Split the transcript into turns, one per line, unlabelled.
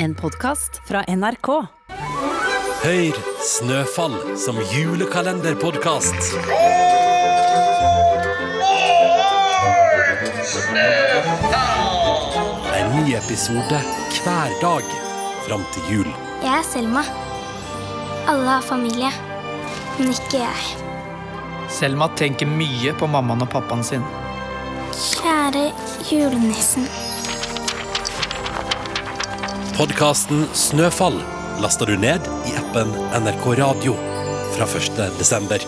En podkast fra NRK.
Hør Snøfall som julekalenderpodkast. En ny episode hver dag fram til jul.
Jeg er Selma. Alle har familie, men ikke jeg.
Selma tenker mye på mammaen og pappaen sin.
Kjære julenissen.
Podkasten Snøfall laster du ned i appen NRK Radio fra 1. desember.